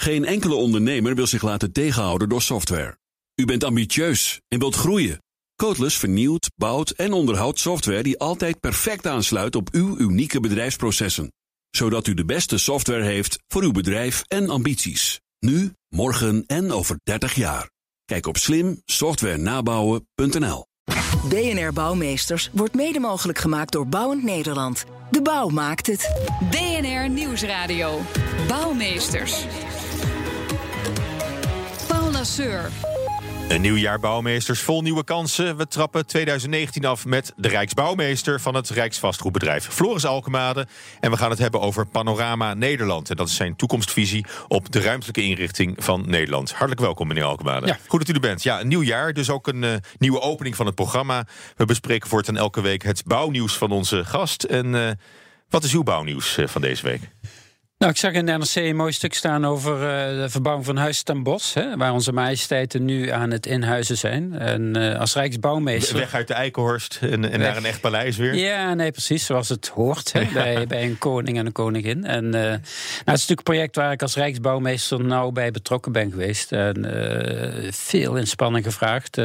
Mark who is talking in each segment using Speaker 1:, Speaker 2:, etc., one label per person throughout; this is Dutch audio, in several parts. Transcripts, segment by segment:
Speaker 1: Geen enkele ondernemer wil zich laten tegenhouden door software. U bent ambitieus en wilt groeien. Codeless vernieuwt, bouwt en onderhoudt software die altijd perfect aansluit op uw unieke bedrijfsprocessen. Zodat u de beste software heeft voor uw bedrijf en ambities. Nu, morgen en over 30 jaar. Kijk op slimsoftwarenabouwen.nl.
Speaker 2: BNR Bouwmeesters wordt mede mogelijk gemaakt door Bouwend Nederland. De bouw maakt het.
Speaker 3: BNR Nieuwsradio. Bouwmeesters.
Speaker 4: Een nieuw jaar bouwmeesters, vol nieuwe kansen. We trappen 2019 af met de Rijksbouwmeester van het Rijksvastgoedbedrijf, Floris Alkemade. En we gaan het hebben over Panorama Nederland. En dat is zijn toekomstvisie op de ruimtelijke inrichting van Nederland. Hartelijk welkom, meneer Alkemade.
Speaker 5: Ja.
Speaker 4: Goed dat u er bent. Ja, een nieuw jaar, dus ook een eh, nieuwe opening van het programma. We bespreken voortaan elke week het bouwnieuws van onze gast. En eh, wat is uw bouwnieuws eh, van deze week?
Speaker 5: Nou, ik zag in de NRC een mooi stuk staan over uh, de verbouwing van Huis ten Bos. Hè, waar onze majesteiten nu aan het inhuizen zijn. En uh, als Rijksbouwmeester...
Speaker 4: Weg uit de Eikenhorst en, en naar een echt paleis weer.
Speaker 5: Ja, nee, precies. Zoals het hoort hè, bij, bij een koning en een koningin. En, uh, nou, het is natuurlijk een project waar ik als Rijksbouwmeester nauw bij betrokken ben geweest. En veel inspanning gevraagd.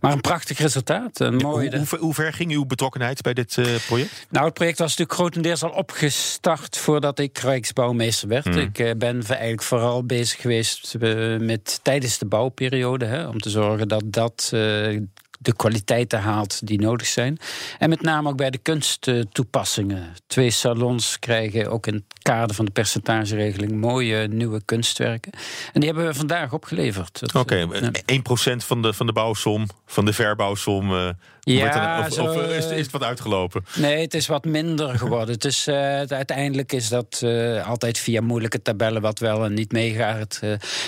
Speaker 5: maar een prachtig resultaat. Een mooie...
Speaker 4: hoe, hoe, hoe, ver ging uw betrokkenheid bij dit project?
Speaker 5: Nou, het project was natuurlijk grotendeels al opgestart voordat ik Rijksbouwmeester werd. Mm. Ik uh, ben eigenlijk vooral bezig geweest uh, met tijdens de bouwperiode. Hè, om te zorgen dat dat uh, de kwaliteiten haalt die nodig zijn. En met name ook bij de kunsttoepassingen. Twee salons krijgen ook in het kader van de percentageregeling mooie nieuwe kunstwerken. En die hebben we vandaag opgeleverd.
Speaker 4: Oké, okay, ja. 1% van de, van de bouwsom, van de verbouwsom. Uh,
Speaker 5: ja,
Speaker 4: of,
Speaker 5: zo,
Speaker 4: of is, is, het wat uitgelopen?
Speaker 5: Nee, het is wat minder geworden. het is, uh, uiteindelijk is dat uh, altijd via moeilijke tabellen wat wel en niet meegaat.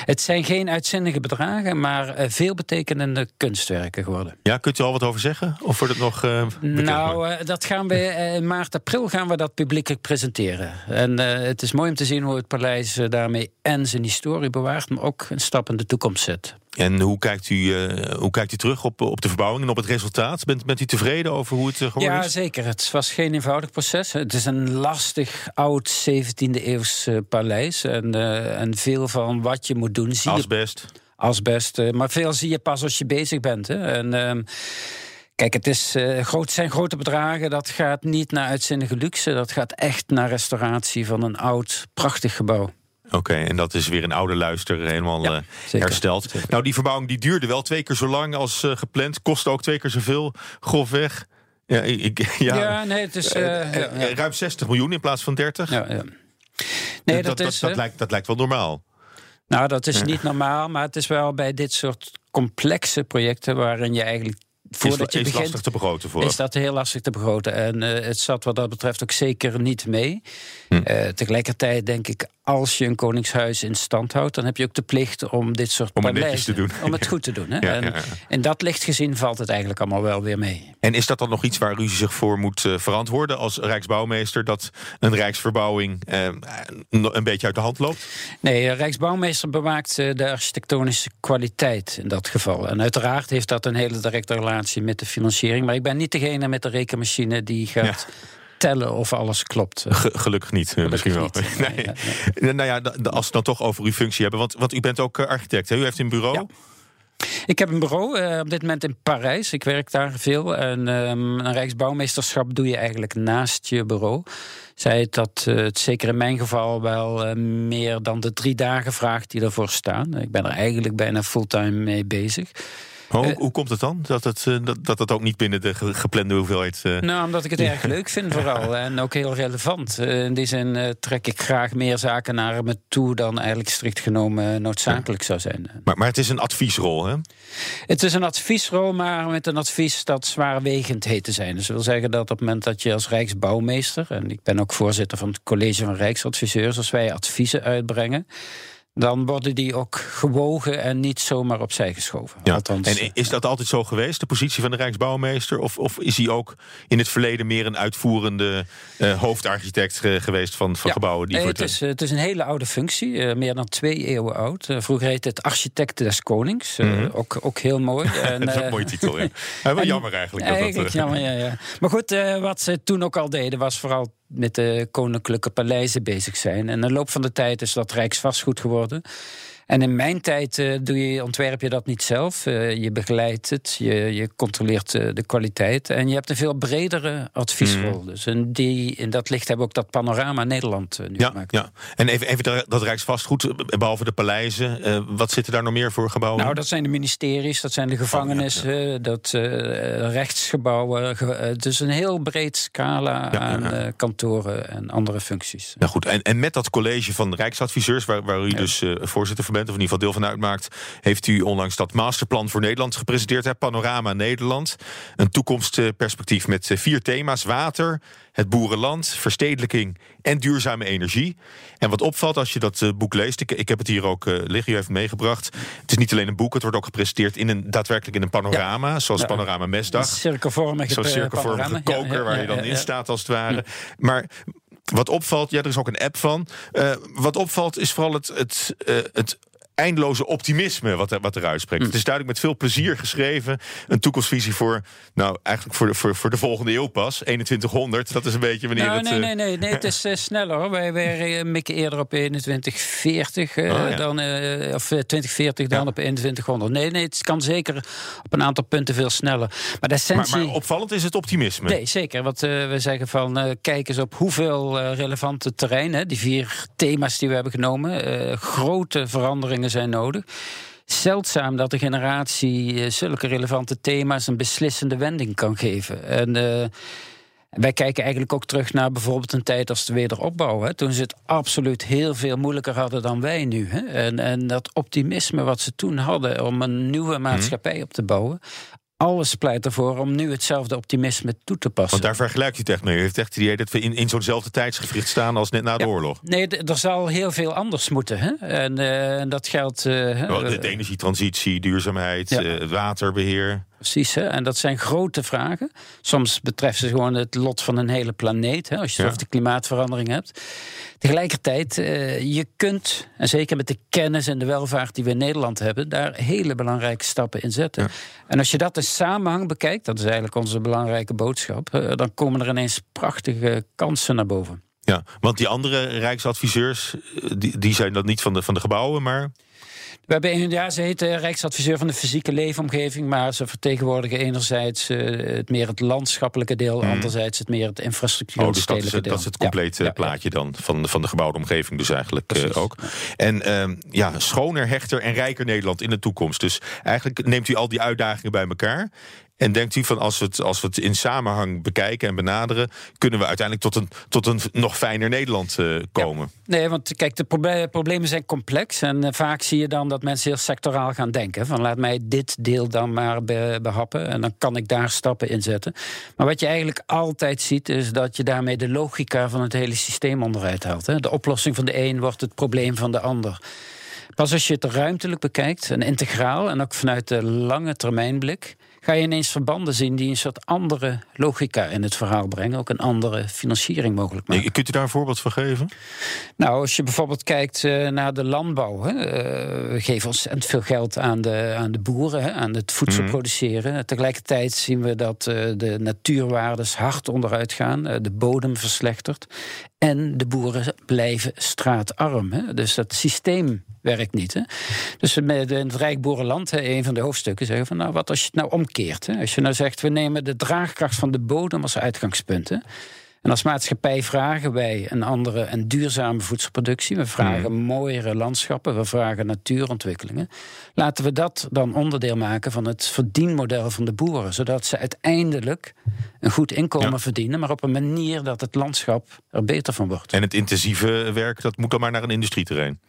Speaker 5: het zijn geen uitzinnige bedragen, maar veel betekenende kunstwerken geworden.
Speaker 4: Ja, kunt u al wat over zeggen? Of wordt het nog
Speaker 5: Nou, dat gaan we in maart, april gaan we dat publiekelijk presenteren. En het is mooi om te zien hoe het paleis daarmee en zijn historie bewaart, maar ook een stap in de toekomst zet.
Speaker 4: En hoe kijkt u, uh, hoe kijkt u terug op, op de verbouwing en op het resultaat? Bent, bent u tevreden over hoe het geworden
Speaker 5: ja,
Speaker 4: is?
Speaker 5: Ja, zeker. Het was geen eenvoudig proces. Het is een lastig, oud 17e eeuws uh, paleis. En, en veel van wat je moet doen zie je...
Speaker 4: Asbest.
Speaker 5: Asbest. maar veel zie je pas als je bezig bent. Hè. En... ehm, Kijk, het is, uh, groot, zijn grote bedragen. Dat gaat niet naar uitzinnige luxe. Dat gaat echt naar restauratie van een oud, prachtig gebouw.
Speaker 4: Oké, okay, en dat is weer een oude luister helemaal ja,
Speaker 5: zeker,
Speaker 4: hersteld.
Speaker 5: Zeker.
Speaker 4: Nou, die verbouwing die duurde wel twee keer zo lang als uh, gepland. Kostte ook twee keer zoveel, grofweg. Ja, ik, ja,
Speaker 5: ja nee, het is...
Speaker 4: ja, ruim 60 miljoen in plaats van 30.
Speaker 5: Ja, ja. Nee,
Speaker 4: dat,
Speaker 5: dat, is,
Speaker 4: dat, dat, lijkt, dat lijkt wel normaal.
Speaker 5: Nou, dat is niet normaal, maar het is wel bij dit soort complexe projecten... waarin je eigenlijk voordat
Speaker 4: is,
Speaker 5: je
Speaker 4: is
Speaker 5: begint,
Speaker 4: lastig te begroten voor.
Speaker 5: Is dat heel lastig te begroten. En uh, het zat wat dat betreft ook zeker niet mee. Hm. Uh, tegelijkertijd denk ik, als je een koningshuis in stand houdt... dan heb je ook de plicht om dit soort
Speaker 4: om
Speaker 5: paleizen...
Speaker 4: te doen.
Speaker 5: Om het goed te doen. Hè?
Speaker 4: Ja,
Speaker 5: en,
Speaker 4: ja,
Speaker 5: in dat licht gezien valt het eigenlijk allemaal wel weer mee.
Speaker 4: En is dat dan nog iets waar u zich voor moet uh, verantwoorden... als Rijksbouwmeester, dat een Rijksverbouwing een beetje uit de hand loopt?
Speaker 5: Nee, Rijksbouwmeester bewaakt de architectonische kwaliteit in dat geval. En uiteraard heeft dat een hele directe relatie met de financiering. Maar ik ben niet degene met de rekenmachine die gaat... Ja tellen of alles klopt.
Speaker 4: Ge gelukkig niet, gelukkig misschien wel.
Speaker 5: Niet.
Speaker 4: Nee. Nee, nee. Nou ja, als we dan toch over uw functie hebben. Want, want u bent ook architect, hè? U heeft een bureau.
Speaker 5: Ja. Ik heb een bureau uh, op dit moment in Parijs. Ik werk daar veel. En um, een rijksbouwmeesterschap doe je eigenlijk naast je bureau. Zij het dat uh, het zeker in mijn geval wel uh, meer dan de drie dagen vraagt die ervoor staan. Ik ben er eigenlijk bijna fulltime mee bezig.
Speaker 4: Hoe, uh, hoe komt het dan? Dat het, uh, dat, dat het ook niet binnen de geplande hoeveelheid... Uh...
Speaker 5: Nou, omdat ik het erg leuk vind vooral. En ook heel relevant. in die zin trek ik graag meer zaken naar me toe... dan eigenlijk strikt genomen noodzakelijk ja. zou zijn.
Speaker 4: Maar, maar het is een adviesrol, hè?
Speaker 5: Het is een adviesrol, maar met een advies dat zwaarwegend heet te zijn. Dus dat wil zeggen dat op het moment dat je als Rijksbouwmeester... en ik ben ook voorzitter van het College van Rijksadviseurs... als wij adviezen uitbrengen dan worden die ook gewogen en niet zomaar opzij geschoven.
Speaker 4: Ja. Althans, en is dat altijd zo geweest, de positie van de Rijksbouwmeester? Of, of is hij ook in het verleden meer een uitvoerende uh, hoofdarchitect geweest van, van
Speaker 5: ja.
Speaker 4: gebouwen? Die
Speaker 5: het, is, het is een hele oude functie, uh, meer dan twee eeuwen oud. Uh, vroeger heette het architect des konings, mm -hmm. ook, ook heel mooi.
Speaker 4: en, dat is een mooie titel, ja. wel jammer eigenlijk. Dat,
Speaker 5: jammer, ja, ja. Maar goed, wat ze toen ook al deden was vooral met de koninklijke paleizen bezig zijn. En in de loop van de tijd is dat rijksvastgoed geworden. En in mijn tijd uh, doe je, ontwerp je dat niet zelf. Uh, je begeleidt het, je, je controleert uh, de kwaliteit. En je hebt een veel bredere adviesrol. Mm. Dus in, die, in dat licht hebben we ook dat panorama Nederland nu
Speaker 4: ja,
Speaker 5: gemaakt.
Speaker 4: Ja. En even, even dat Rijksvastgoed, behalve de paleizen. wat zit er daar nog meer voor gebouwen?
Speaker 5: Nou, dat zijn de ministeries, dat zijn de gevangenissen, oh, ja, ja. dat rechtsgebouwen. dus een heel breed scala aan kantoren en andere functies.
Speaker 4: Ja, goed. En, en met dat college van Rijksadviseurs, waar, waar u dus voorzitter van bent, of in ieder geval deel van uitmaakt, heeft u onlangs dat masterplan voor Nederland gepresenteerd. Hè? Panorama Nederland. Een toekomstperspectief met vier thema's: water, het boerenland, verstedelijking en duurzame energie. En wat opvalt als je dat uh, boek leest, ik, ik heb het hier ook uh, liggen, u heeft meegebracht. Het is niet alleen een boek, het wordt ook gepresenteerd in een daadwerkelijk in een panorama, ja. zoals ja. Panorama Mesdag.
Speaker 5: Cirkelvormige,
Speaker 4: Zo'n cirkelvormige koker ja, waar je dan in staat als het ware. Maar wat opvalt, ja, er is ook een app van. Uh, wat opvalt is vooral het, het, uh, het eindeloze optimisme wat, er, wat eruit spreekt. Mm. Het is duidelijk met veel plezier geschreven. Een toekomstvisie voor, nou, eigenlijk voor de, voor, voor de volgende eeuw pas. 2100, dat is een beetje wanneer
Speaker 5: nou,
Speaker 4: het...
Speaker 5: Nee, nee, nee, nee, het is uh, sneller hoor. Wij, wij mikken eerder op 2140 uh, oh, ja. dan, uh, of 2040 dan ja. op 2100. Nee, nee, het kan zeker op een aantal punten veel sneller. Maar, de essentie...
Speaker 4: maar, maar opvallend is het optimisme.
Speaker 5: Nee, zeker. Want we zeggen van, kijk eens op hoeveel relevante terreinen, die vier thema's die we hebben genomen, grote veranderingen zijn nodig. Zeldzaam dat de generatie zulke relevante thema's een beslissende wending kan geven. En uh, wij kijken eigenlijk ook terug naar bijvoorbeeld een tijd als de wederopbouw. Hè, toen ze het absoluut heel veel moeilijker hadden dan wij nu. Hè. En, en dat optimisme wat ze toen hadden om een nieuwe maatschappij op te bouwen alles pleit ervoor om nu hetzelfde optimisme toe te passen.
Speaker 4: Want daar vergelijkt u het echt mee. U heeft echt het idee dat we in, in zo'nzelfde tijdsgevricht staan als net na de
Speaker 5: ja.
Speaker 4: oorlog.
Speaker 5: Nee, er zal heel veel anders moeten. Hè? En uh, dat geldt. Uh,
Speaker 4: de, de energietransitie, duurzaamheid, ja. uh, waterbeheer.
Speaker 5: Precies, hè? en dat zijn grote vragen. Soms betreft ze gewoon het lot van een hele planeet, hè, als je het ja. over de klimaatverandering hebt. Tegelijkertijd, uh, je kunt, en zeker met de kennis en de welvaart die we in Nederland hebben, daar hele belangrijke stappen in zetten. Ja. En als je dat in samenhang bekijkt, dat is eigenlijk onze belangrijke boodschap, uh, dan komen er ineens prachtige kansen naar boven.
Speaker 4: Ja, want die andere rijksadviseurs, die, die zijn dan niet van de, van de gebouwen, maar.
Speaker 5: We hebben een, ja, ze heet uh, Rijksadviseur van de fysieke leefomgeving, maar ze vertegenwoordigen enerzijds uh, het meer het landschappelijke deel, mm. anderzijds het meer het infrastructuur.
Speaker 4: Oh, dus dat is, het, dat is het complete ja, plaatje ja. dan van, van de gebouwde omgeving, dus eigenlijk uh, ook. En uh, ja, schoner, hechter en rijker Nederland in de toekomst. Dus eigenlijk neemt u al die uitdagingen bij elkaar. En denkt u van als we, het, als we het in samenhang bekijken en benaderen, kunnen we uiteindelijk tot een, tot een nog fijner Nederland uh, komen?
Speaker 5: Ja. Nee, want kijk, de proble problemen zijn complex. En uh, vaak zie je dan dat mensen heel sectoraal gaan denken. Van laat mij dit deel dan maar be behappen. En dan kan ik daar stappen in zetten. Maar wat je eigenlijk altijd ziet, is dat je daarmee de logica van het hele systeem onderuit haalt. Hè? De oplossing van de een wordt het probleem van de ander. Pas als je het ruimtelijk bekijkt, en integraal en ook vanuit de lange termijnblik, ga je ineens verbanden zien die een soort andere logica in het verhaal brengen. Ook een andere financiering mogelijk maken.
Speaker 4: Kunt u daar een voorbeeld van geven?
Speaker 5: Nou, als je bijvoorbeeld kijkt uh, naar de landbouw. Hè, uh, we geven ontzettend veel geld aan de, aan de boeren, hè, aan het voedsel mm. produceren. Tegelijkertijd zien we dat uh, de natuurwaardes hard onderuit gaan. de bodem verslechtert. En de boeren blijven straatarm. Hè. Dus dat systeem werkt niet. Hè? Dus met het Rijk Boerenland, een van de hoofdstukken, zeggen van nou, wat als je het nou omkeert? Hè? Als je nou zegt, we nemen de draagkracht van de bodem als uitgangspunt. En als maatschappij vragen wij een andere en duurzame voedselproductie. We vragen mm. mooiere landschappen, we vragen natuurontwikkelingen. Laten we dat dan onderdeel maken van het verdienmodel van de boeren. Zodat ze uiteindelijk een goed inkomen ja. verdienen, maar op een manier dat het landschap er beter van wordt.
Speaker 4: En het intensieve werk, dat moet dan maar naar een industrieterrein.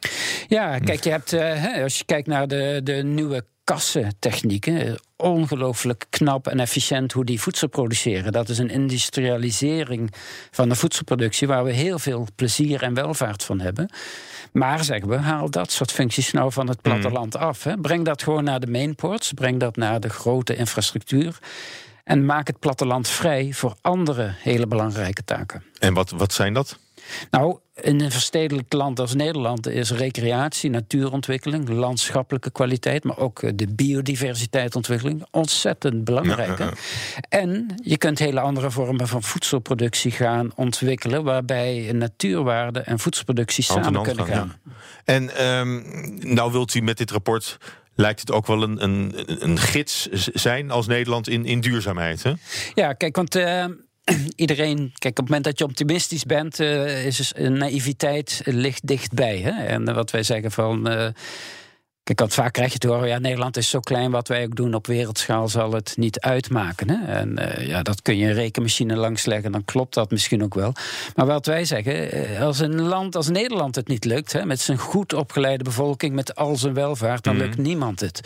Speaker 5: Ja, kijk, je hebt, uh, als je kijkt naar de, de nieuwe kassentechnieken. Ongelooflijk knap en efficiënt hoe die voedsel produceren. Dat is een industrialisering van de voedselproductie waar we heel veel plezier en welvaart van hebben. Maar zeggen we, haal dat soort functies nou van het platteland mm. af. Hè. Breng dat gewoon naar de mainports, breng dat naar de grote infrastructuur. En maak het platteland vrij voor andere hele belangrijke taken.
Speaker 4: En wat, wat zijn dat?
Speaker 5: Nou, in een verstedelijk land als Nederland is recreatie, natuurontwikkeling, landschappelijke kwaliteit, maar ook eh, de biodiversiteitsontwikkeling ontzettend belangrijk. En je kunt hele andere vormen van voedselproductie gaan ontwikkelen, waarbij natuurwaarde en voedselproductie samen
Speaker 4: hand
Speaker 5: kunnen
Speaker 4: gaan,
Speaker 5: gaan.
Speaker 4: En ehm, nou wilt u met dit rapport. Lijkt het ook wel een, een, een gids zijn als Nederland in, in duurzaamheid? Hè?
Speaker 5: Ja, kijk, want eh, iedereen, kijk, op het moment dat je optimistisch bent, eh, is dus een naïviteit ligt dichtbij. Hè? En eh, wat wij zeggen van. eh, Kijk, want vaak krijg je te horen, ja, Nederland is zo klein, wat wij ook doen op wereldschaal zal het niet uitmaken. Hè? En ja, dat kun je een rekenmachine langsleggen, dan klopt dat misschien ook wel. Maar wat wij zeggen, als een land als Nederland het niet lukt, hè, met zijn goed opgeleide bevolking, met al zijn welvaart, dan lukt niemand het.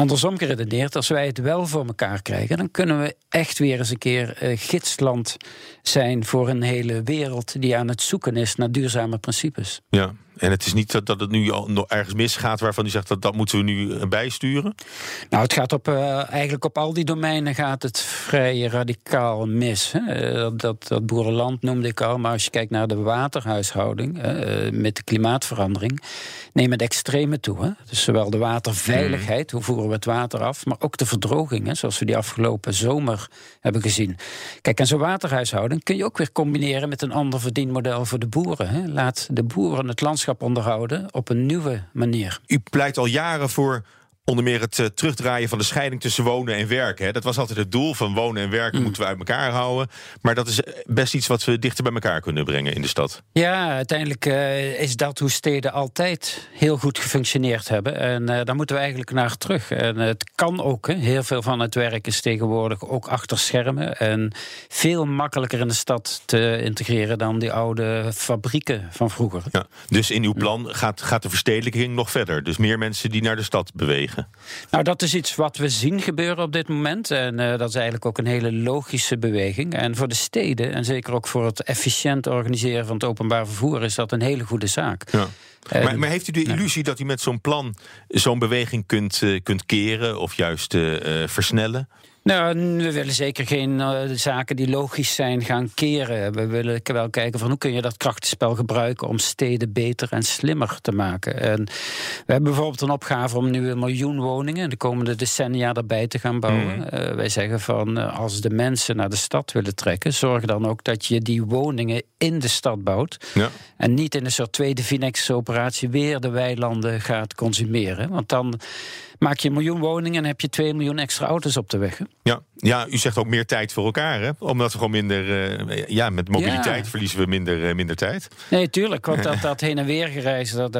Speaker 5: Andersom geredeneerd, als wij het wel voor elkaar krijgen, dan kunnen we echt weer eens een keer eh, gidsland zijn voor een hele wereld die aan het zoeken is naar duurzame principes.
Speaker 4: Ja. En het is niet dat, dat het nu al nog ergens misgaat waarvan u zegt dat dat moeten we nu eh, bijsturen.
Speaker 5: Nou, het gaat op, eh, eigenlijk op al die domeinen gaat het vrij radicaal mis. Hè. Eh, Dat, dat, boerenland noemde ik al, maar als je kijkt naar de waterhuishouding met de klimaatverandering, neemt het extreme toe. Hè. Dus zowel de waterveiligheid, hoe voeren we het water af, maar ook de verdroging, hè, zoals we die afgelopen zomer hebben gezien. Kijk, en zo'n waterhuishouding kun je ook weer combineren met een ander verdienmodel voor de boeren. Hè. Laat de boeren het landschap onderhouden op een nieuwe manier.
Speaker 4: U pleit al jaren voor onder meer het eh, terugdraaien van de scheiding tussen wonen en werken. Hè. Dat was altijd het doel van wonen en werken moeten we uit elkaar houden. Maar dat is eh, best iets wat we dichter bij elkaar kunnen brengen in de stad.
Speaker 5: Ja, uiteindelijk eh, is dat hoe steden altijd heel goed gefunctioneerd hebben. En daar moeten we eigenlijk naar terug. En het kan ook. Hè. Heel veel van het werk is tegenwoordig ook achter schermen. En veel makkelijker in de stad te integreren dan die oude fabrieken van vroeger.
Speaker 4: Ja. Dus in uw plan gaat, gaat de verstedelijking nog verder. Dus meer mensen die naar de stad bewegen.
Speaker 5: Nou, dat is iets wat we zien gebeuren op dit moment. En eh, dat is eigenlijk ook een hele logische beweging. En voor de steden, en zeker ook voor het efficiënt organiseren van het openbaar vervoer, is dat een hele goede zaak.
Speaker 4: Ja.
Speaker 5: En-
Speaker 4: Maar, maar heeft u de illusie dat u met zo'n plan zo'n beweging kunt, eh, kunt keren of juist eh, eh, versnellen?
Speaker 5: Nou, we willen zeker geen eh, zaken die logisch zijn gaan keren. We willen wel kijken van hoe kun je dat krachtenspel gebruiken om steden beter en slimmer te maken. En we hebben bijvoorbeeld een opgave om nu een miljoen woningen de komende decennia erbij te gaan bouwen. Eh, wij zeggen van eh, als de mensen naar de stad willen trekken, zorg dan ook dat je die woningen in de stad bouwt.
Speaker 4: Ja.
Speaker 5: En niet in een soort tweede Finex-operatie weer de weilanden gaat consumeren. Want dan maak je een miljoen woningen en heb je twee miljoen extra auto's op de weg.
Speaker 4: Ja. Ja, u zegt ook meer tijd voor elkaar, hè? Omdat we gewoon minder. eh, ja, met mobiliteit
Speaker 5: Ja.
Speaker 4: verliezen we minder, eh, minder tijd.
Speaker 5: Nee, tuurlijk. Want dat, dat heen en weer gereisd, dat,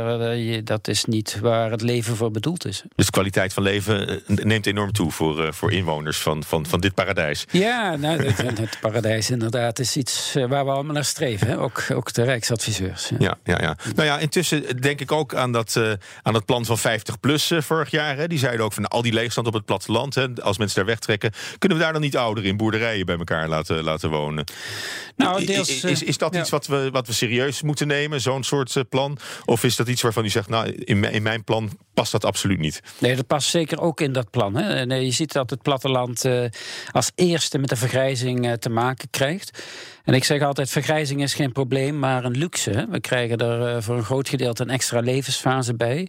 Speaker 5: dat, is niet waar het leven voor bedoeld is.
Speaker 4: Dus de kwaliteit van leven eh, neemt enorm toe voor, voor inwoners van, van, van dit paradijs.
Speaker 5: Ja, nou, het, het paradijs inderdaad is iets waar we allemaal naar streven. Hè? Ook, ook de Rijksadviseurs. Ja.
Speaker 4: Ja, ja, ja. Nou ja, intussen denk ik ook aan dat, aan dat plan van 50 plus eh, vorig jaar. Hè. Die zeiden ook van al die leegstand op het platteland. Hè, als mensen daar wegtrekken, kunnen we daar dan niet ouderen in boerderijen bij elkaar laten, laten wonen?
Speaker 5: Nou, deels,
Speaker 4: is,
Speaker 5: eh,
Speaker 4: is, dat
Speaker 5: ja.
Speaker 4: iets wat we, wat we serieus moeten nemen, zo'n soort eh, plan? Of is dat iets waarvan u zegt, nou, in, mijn- in mijn plan past dat absoluut niet?
Speaker 5: Nee, dat past zeker ook in dat plan. Hè. Eh, je ziet dat het platteland eh, als eerste met de vergrijzing eh, te maken krijgt. En ik zeg altijd, vergrijzing is geen probleem, maar een luxe. Hè. We krijgen er eh, voor een groot gedeelte een extra levensfase bij.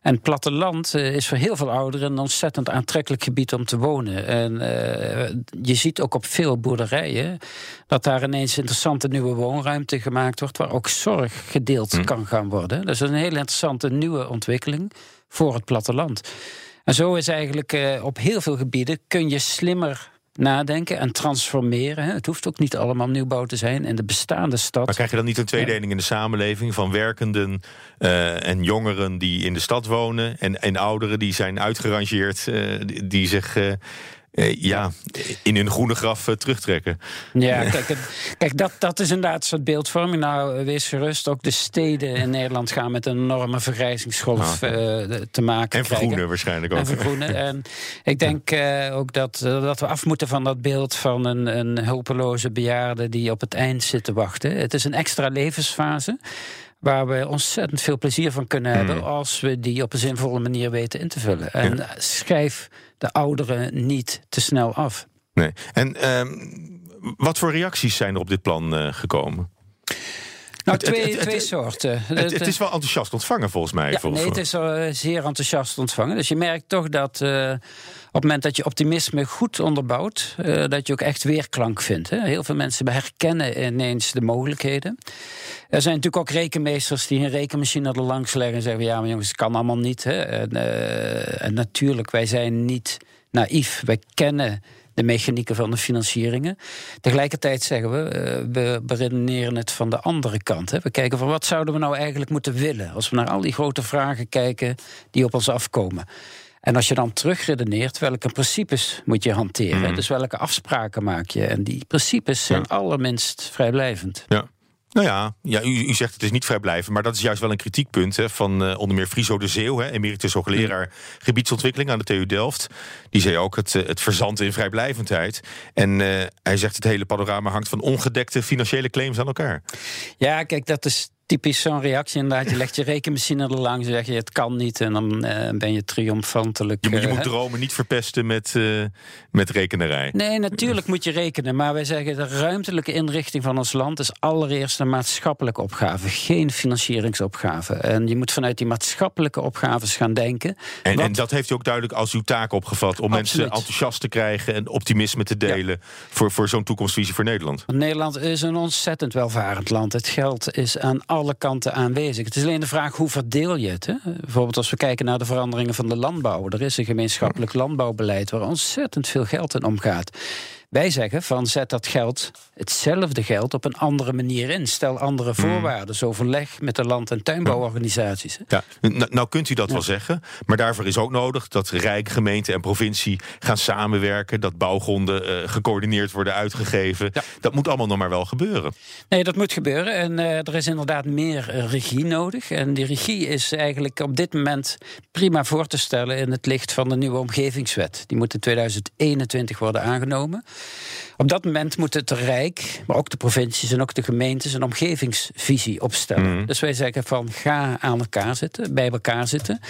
Speaker 5: En het platteland eh, is voor heel veel ouderen een ontzettend aantrekkelijk gebied om te wonen. En eh, je ziet ook op veel boerderijen dat daar ineens interessante nieuwe woonruimte gemaakt wordt, waar ook zorg gedeeld kan gaan worden. Dat is een hele interessante nieuwe ontwikkeling voor het platteland. En zo is eigenlijk eh, op heel veel gebieden kun je slimmer nadenken en transformeren. Het hoeft ook niet allemaal nieuwbouw te zijn in de bestaande stad.
Speaker 4: Maar krijg je dan niet een tweedeling in de samenleving van werkenden eh, en jongeren die in de stad wonen en, en ouderen die zijn uitgerangeerd, eh, die, zich eh, ja, in hun groene graf eh, terugtrekken?
Speaker 5: Ja, kijk, kijk dat, dat is inderdaad een soort beeldvorming. Nou, eh, wees gerust, ook de steden in Nederland gaan met een enorme vergrijzingsgolf eh, de- te maken
Speaker 4: En vergroenen waarschijnlijk ook.
Speaker 5: En vergroenen. En ik denk eh, ook dat, eh, dat we af moeten van dat beeld van een, een hulpeloze bejaarde die op het eind zit te wachten. Het is een extra levensfase. Waar we ontzettend veel plezier van kunnen hebben
Speaker 4: Hmm.
Speaker 5: als we die op een zinvolle manier weten in te vullen. En schrijf de ouderen niet te snel af.
Speaker 4: Nee. En ehm, wat voor reacties zijn er op dit plan eh, gekomen?
Speaker 5: Nou,
Speaker 4: Het-
Speaker 5: twee,
Speaker 4: het-
Speaker 5: twee soorten.
Speaker 4: Het, is wel enthousiast ontvangen volgens mij.
Speaker 5: Ja,
Speaker 4: volgens
Speaker 5: nee, het is eh, zeer enthousiast ontvangen. Dus je merkt toch dat eh, op het moment dat je optimisme goed onderbouwt, eh, dat je ook echt weerklank vindt. Hè. Heel veel mensen herkennen ineens de mogelijkheden. Er zijn natuurlijk ook rekenmeesters die hun rekenmachine er langs leggen en zeggen: ja, maar jongens, het kan allemaal niet. Hè. En, eh, en natuurlijk, wij zijn niet naïef. Wij kennen de mechanieken van de financieringen. Tegelijkertijd zeggen we, eh, we beredeneren het van de andere kant. Hè. We kijken van wat zouden we nou eigenlijk moeten willen... als we naar al die grote vragen kijken die op ons afkomen. En als je dan terugredeneert, welke principes moet je hanteren? Dus welke afspraken maak je? En die principes zijn allerminst vrijblijvend.
Speaker 4: Ja. Nou ja, ja u, u zegt het is niet vrijblijvend, maar dat is juist wel een kritiekpunt hè, van eh, onder meer Friso de Zeeuw, hè, emeritus hoogleraar gebiedsontwikkeling aan de TU Delft. Die zei ook het, eh, het verzand in vrijblijvendheid. En eh, hij zegt het hele panorama hangt van ongedekte financiële claims aan elkaar.
Speaker 5: Ja, kijk, dat is typisch zo'n reactie inderdaad. Je legt je rekenmachine er langs en zeg je het kan niet... en dan eh, ben je triomfantelijk.
Speaker 4: Je, moet- je
Speaker 5: eh,
Speaker 4: moet dromen niet verpesten met, eh, met rekenerij.
Speaker 5: Nee, natuurlijk moet je rekenen. Maar wij zeggen de ruimtelijke inrichting van ons land is allereerst een maatschappelijke opgave, geen financieringsopgave. En je moet vanuit die maatschappelijke opgaves gaan denken.
Speaker 4: En,
Speaker 5: Wat-
Speaker 4: en dat heeft u ook duidelijk als uw taak opgevat om mensen enthousiast te krijgen en optimisme te delen voor, voor zo'n toekomstvisie voor Nederland.
Speaker 5: Nederland is een ontzettend welvarend land. Het geld is aan alle kanten aanwezig. Het is alleen de vraag hoe verdeel je het. Hè? Bijvoorbeeld als we kijken naar de veranderingen van de landbouw. Er is een gemeenschappelijk landbouwbeleid waar ontzettend veel geld in omgaat. Wij zeggen van zet dat geld, hetzelfde geld, op een andere manier in. Stel andere voorwaarden. Dus overleg met de land- en tuinbouworganisaties.
Speaker 4: Ja, nou, nou kunt u dat wel zeggen, maar daarvoor is ook nodig dat Rijk, gemeente en provincie gaan samenwerken, dat bouwgronden eh, gecoördineerd worden uitgegeven.
Speaker 5: Ja.
Speaker 4: Dat moet allemaal nog maar wel gebeuren.
Speaker 5: Nee, dat moet gebeuren. En eh, er is inderdaad meer eh, regie nodig. En die regie is eigenlijk op dit moment prima voor te stellen in het licht van de nieuwe omgevingswet. Die moet in 2021 worden aangenomen. え? Op dat moment moet het Rijk, maar ook de provincies en ook de gemeentes een omgevingsvisie opstellen. Dus wij zeggen van ga aan elkaar zitten, bij elkaar zitten.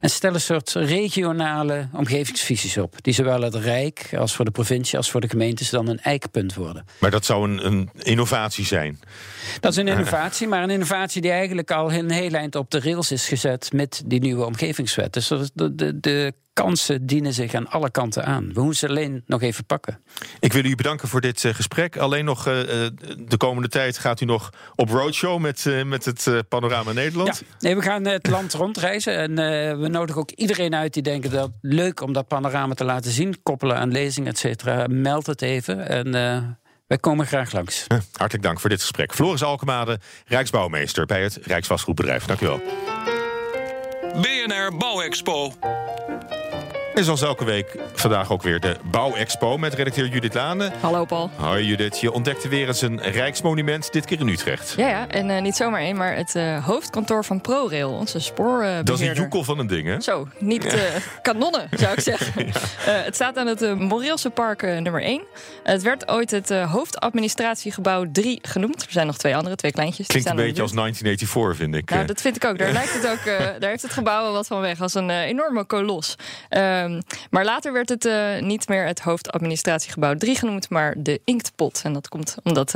Speaker 5: En stel een soort regionale omgevingsvisies op. Die zowel het Rijk als voor de provincie als voor de gemeentes dan een eikpunt worden.
Speaker 4: Maar dat zou een, een innovatie zijn.
Speaker 5: Dat is een innovatie, maar een innovatie die eigenlijk al een heel eind op de rails is gezet met die nieuwe omgevingswet. Dus de, de, de kansen dienen zich aan alle kanten aan. We moeten ze alleen nog even pakken.
Speaker 4: Ik wil u bedanken voor dit eh, gesprek. Alleen nog eh, eh, de komende tijd gaat u nog op roadshow met, eh, met het eh, Panorama Nederland.
Speaker 5: Ja, nee, we gaan het land rondreizen en eh, we nodigen ook iedereen uit die denken dat leuk om dat panorama te laten zien, koppelen aan lezingen, et cetera. Meld het even en eh, wij komen graag langs.
Speaker 4: Hartelijk dank voor dit gesprek. Floris Alkemade, Rijksbouwmeester bij het Rijksvastgoedbedrijf. Dank u wel.
Speaker 6: BNR Bouwexpo.
Speaker 4: En zoals elke week vandaag ook weer de Bouwexpo met redacteur Judith Lane.
Speaker 7: Hallo Paul.
Speaker 4: Hoi Judith, je ontdekte weer eens een rijksmonument, dit keer in Utrecht.
Speaker 7: Ja, ja en eh, niet zomaar één, maar het eh, hoofdkantoor van ProRail, onze spoorbeheerder.
Speaker 4: Dat is een joekel van een ding, hè?
Speaker 7: Zo, niet eh, kanonnen, zou ik zeggen. Het staat aan het Moreelse Park nummer 1. het werd ooit het hoofdadministratiegebouw 3 genoemd. Er zijn nog twee andere, twee kleintjes.
Speaker 4: Klinkt een beetje als
Speaker 7: buurt.
Speaker 4: 1984, vind ik.
Speaker 7: Nou, dat vind ik ook. Daar lijkt het ook. daar heeft het gebouw wel wat van weg als een enorme kolos. Ehm, maar later werd het eh, niet meer het hoofdadministratiegebouw 3 genoemd, maar de Inktpot. En dat komt omdat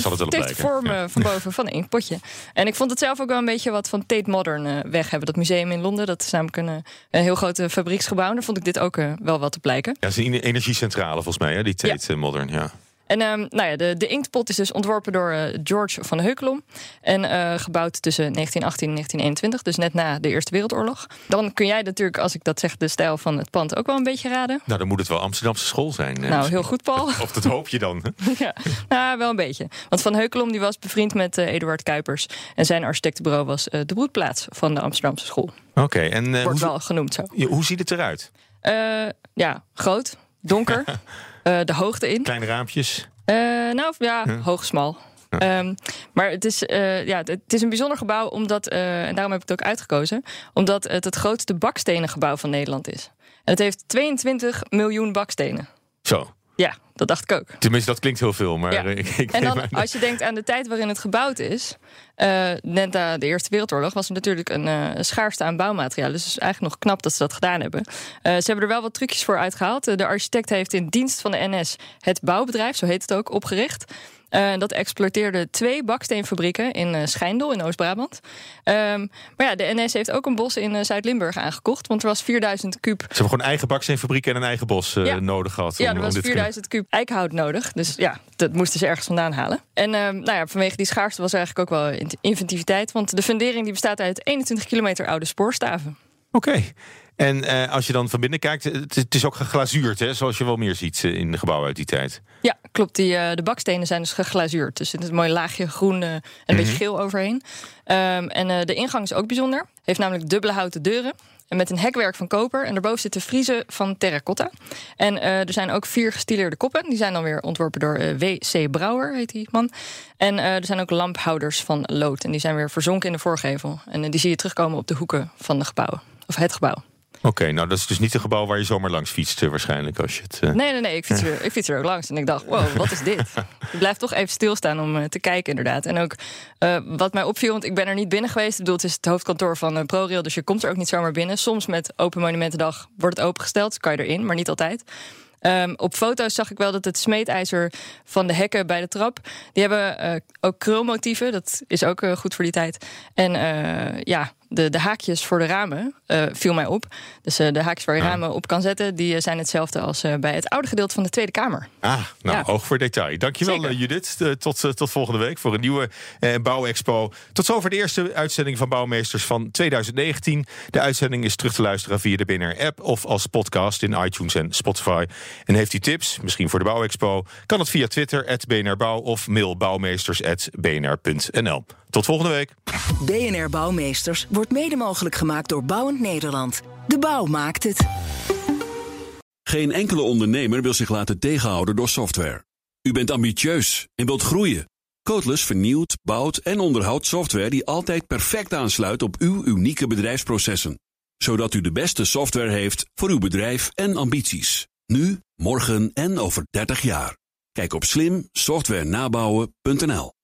Speaker 4: zal het wel
Speaker 7: vorm eh, van boven van een inkpotje. En ik vond het zelf ook wel een beetje wat van Tate Modern weg hebben. Dat museum in Londen, dat is namelijk een, een heel groot eh, fabrieksgebouw. En daar vond ik dit ook wel wat op lijken.
Speaker 4: ja, het is een energiecentrale volgens mij, hè? die Tate Modern. Ja.
Speaker 7: En ehm, nou ja, de, de inktpot is dus ontworpen door eh, George van Heukelom. En eh, gebouwd tussen 1918 en 1921, dus net na de Eerste Wereldoorlog. Dan kun jij natuurlijk, als ik dat zeg, de stijl van het pand ook wel een beetje raden.
Speaker 4: Nou, dan moet het wel Amsterdamse school zijn. eh,
Speaker 7: Nou, heel goed, Paul.
Speaker 4: Of dat hoop je dan.
Speaker 7: ja, nou, wel een beetje. Want Van Heukelom die was bevriend met Eduard Kuipers. En zijn architectenbureau was de broedplaats van de Amsterdamse school.
Speaker 4: Oké, en eh,
Speaker 7: Wordt wel genoemd zo.
Speaker 4: hoe ziet het eruit?
Speaker 7: Ja, groot, donker, de hoogte in.
Speaker 4: Kleine raampjes?
Speaker 7: Eh, nou ja, hoog, smal. Ehm, maar het is, eh, ja, het is een bijzonder gebouw, omdat, eh, en daarom heb ik het ook uitgekozen, omdat het het grootste bakstenengebouw van Nederland is. En het heeft 22 miljoen bakstenen.
Speaker 4: Zo.
Speaker 7: Ja, dat dacht ik ook.
Speaker 4: Tenminste, dat klinkt heel veel, maar
Speaker 7: Ja.
Speaker 4: ik, ik
Speaker 7: En dan, als je denkt aan de tijd waarin het gebouwd is, eh, net na de Eerste Wereldoorlog, was er natuurlijk een eh, schaarste aan bouwmaterialen. Dus het is eigenlijk nog knap dat ze dat gedaan hebben. Eh, ze hebben er wel wat trucjes voor uitgehaald. Eh, de architect heeft in dienst van de NS het bouwbedrijf, zo heet het ook, opgericht. Uh, dat exploiteerde twee baksteenfabrieken in uh, Schijndel in Oost-Brabant. Um, maar ja, de NS heeft ook een bos in uh, Zuid-Limburg aangekocht, want er was 4000 kuub. Ze
Speaker 4: hebben gewoon eigen baksteenfabriek en een eigen bos ja. nodig gehad.
Speaker 7: Ja, er was 4000 kuub eikenhout nodig. Dus ja, dat moesten ze ergens vandaan halen. En nou ja, vanwege die schaarste was er eigenlijk ook wel inventiviteit, want de fundering die bestaat uit 21 kilometer oude spoorstaven.
Speaker 4: Oké. Okay. En uh, als je dan van binnen kijkt, het, het, is ook geglazuurd, hè, zoals je wel meer ziet eh, in de gebouwen uit die tijd.
Speaker 7: Ja, klopt. Die, uh, de bakstenen zijn dus geglazuurd. Dus er is een mooi laagje groen en een beetje geel overheen. Um, en de ingang is ook bijzonder. Heeft namelijk dubbele houten deuren. En met een hekwerk van koper. En daarboven zitten friezen van terracotta. En er zijn ook vier gestileerde koppen. Die zijn dan weer ontworpen door W.C. Brouwer, heet die man. En er zijn ook lamphouders van lood. En die zijn weer verzonken in de voorgevel. En die zie je terugkomen op de hoeken van de gebouwen. Of het gebouw.
Speaker 4: Oké, nou dat is dus niet een gebouw waar je zomaar langs fietst eh, waarschijnlijk. Als je het,
Speaker 7: uh... Nee, nee, nee. Ik fiets, er, ik fiets er ook langs. En ik dacht, wow, wat is dit? je blijft toch even stilstaan om uh, te kijken inderdaad. En ook wat mij opviel, want ik ben er niet binnen geweest. Ik bedoel, het is het hoofdkantoor van ProRail, dus je komt er ook niet zomaar binnen. Soms met Open Monumentendag wordt het opengesteld, dus kan je erin, maar niet altijd. Um, op foto's zag ik wel dat het smeedijzer van de hekken bij de trap... die hebben uh, ook krulmotieven, dat is ook uh, goed voor die tijd. En uh, ja, de, de haakjes voor de ramen uh, viel mij op. Dus uh, de haakjes waar je ramen op kan zetten, die uh, zijn hetzelfde als bij het oude gedeelte van de Tweede Kamer.
Speaker 4: Ah, nou, ja. oog voor detail. Dankjewel Judith. tot, tot volgende week voor een nieuwe Bouwexpo. Tot zover de eerste uitzending van Bouwmeesters van 2019. De uitzending is terug te luisteren via de BNR-app of als podcast in iTunes en Spotify. En heeft u tips, misschien voor de Bouwexpo, kan het via Twitter, BNRBouw of mail bouwmeesters.bnr.nl. Tot volgende week.
Speaker 2: BNR Bouwmeesters wordt mede mogelijk gemaakt door Bouwend Nederland. De bouw maakt het.
Speaker 1: Geen enkele ondernemer wil zich laten tegenhouden door software. U bent ambitieus en wilt groeien. Codeless vernieuwt, bouwt en onderhoudt software die altijd perfect aansluit op uw unieke bedrijfsprocessen. Zodat u de beste software heeft voor uw bedrijf en ambities. Nu, morgen en over 30 jaar. Kijk op slimsoftwarenabouwen.nl